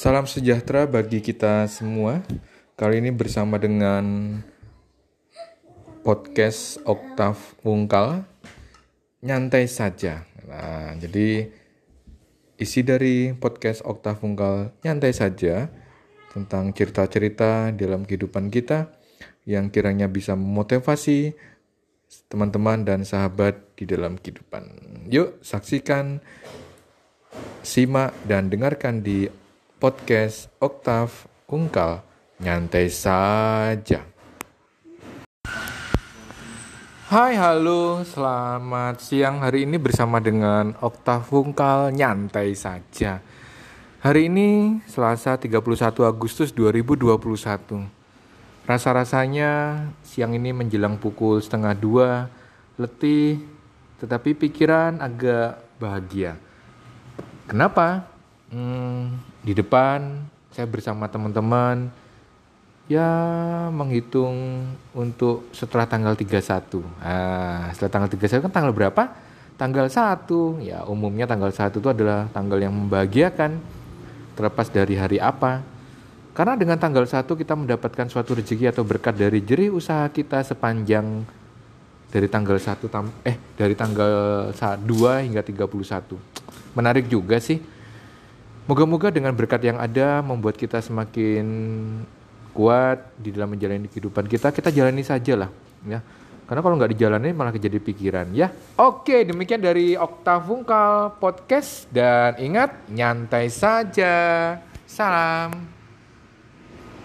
Salam sejahtera bagi kita semua. Kali ini bersama dengan podcast Oktav Wungkal, nyantai saja. Nah, jadi isi dari podcast Oktav Wungkal nyantai saja tentang cerita-cerita dalam kehidupan kita yang kiranya bisa memotivasi teman-teman dan sahabat di dalam kehidupan. Yuk, saksikan, simak, dan dengarkan di podcast Oktav Ungkal nyantai saja. Hai halo selamat siang hari ini bersama dengan Oktav Ungkal nyantai saja. Hari ini Selasa 31 Agustus 2021. Rasa-rasanya siang ini menjelang pukul setengah dua, letih, tetapi pikiran agak bahagia. Kenapa? Hmm, di depan saya bersama teman-teman ya menghitung untuk setelah tanggal 31. Nah, setelah tanggal 31 kan tanggal berapa? Tanggal 1. Ya, umumnya tanggal 1 itu adalah tanggal yang membahagiakan terlepas dari hari apa. Karena dengan tanggal 1 kita mendapatkan suatu rezeki atau berkat dari jerih usaha kita sepanjang dari tanggal 1 eh dari tanggal 2 hingga 31. Menarik juga sih Moga-moga dengan berkat yang ada membuat kita semakin kuat di dalam menjalani kehidupan kita, kita jalani saja lah, ya. Karena kalau nggak dijalani malah jadi pikiran, ya. Oke, demikian dari Oktavungkal Podcast dan ingat nyantai saja. Salam.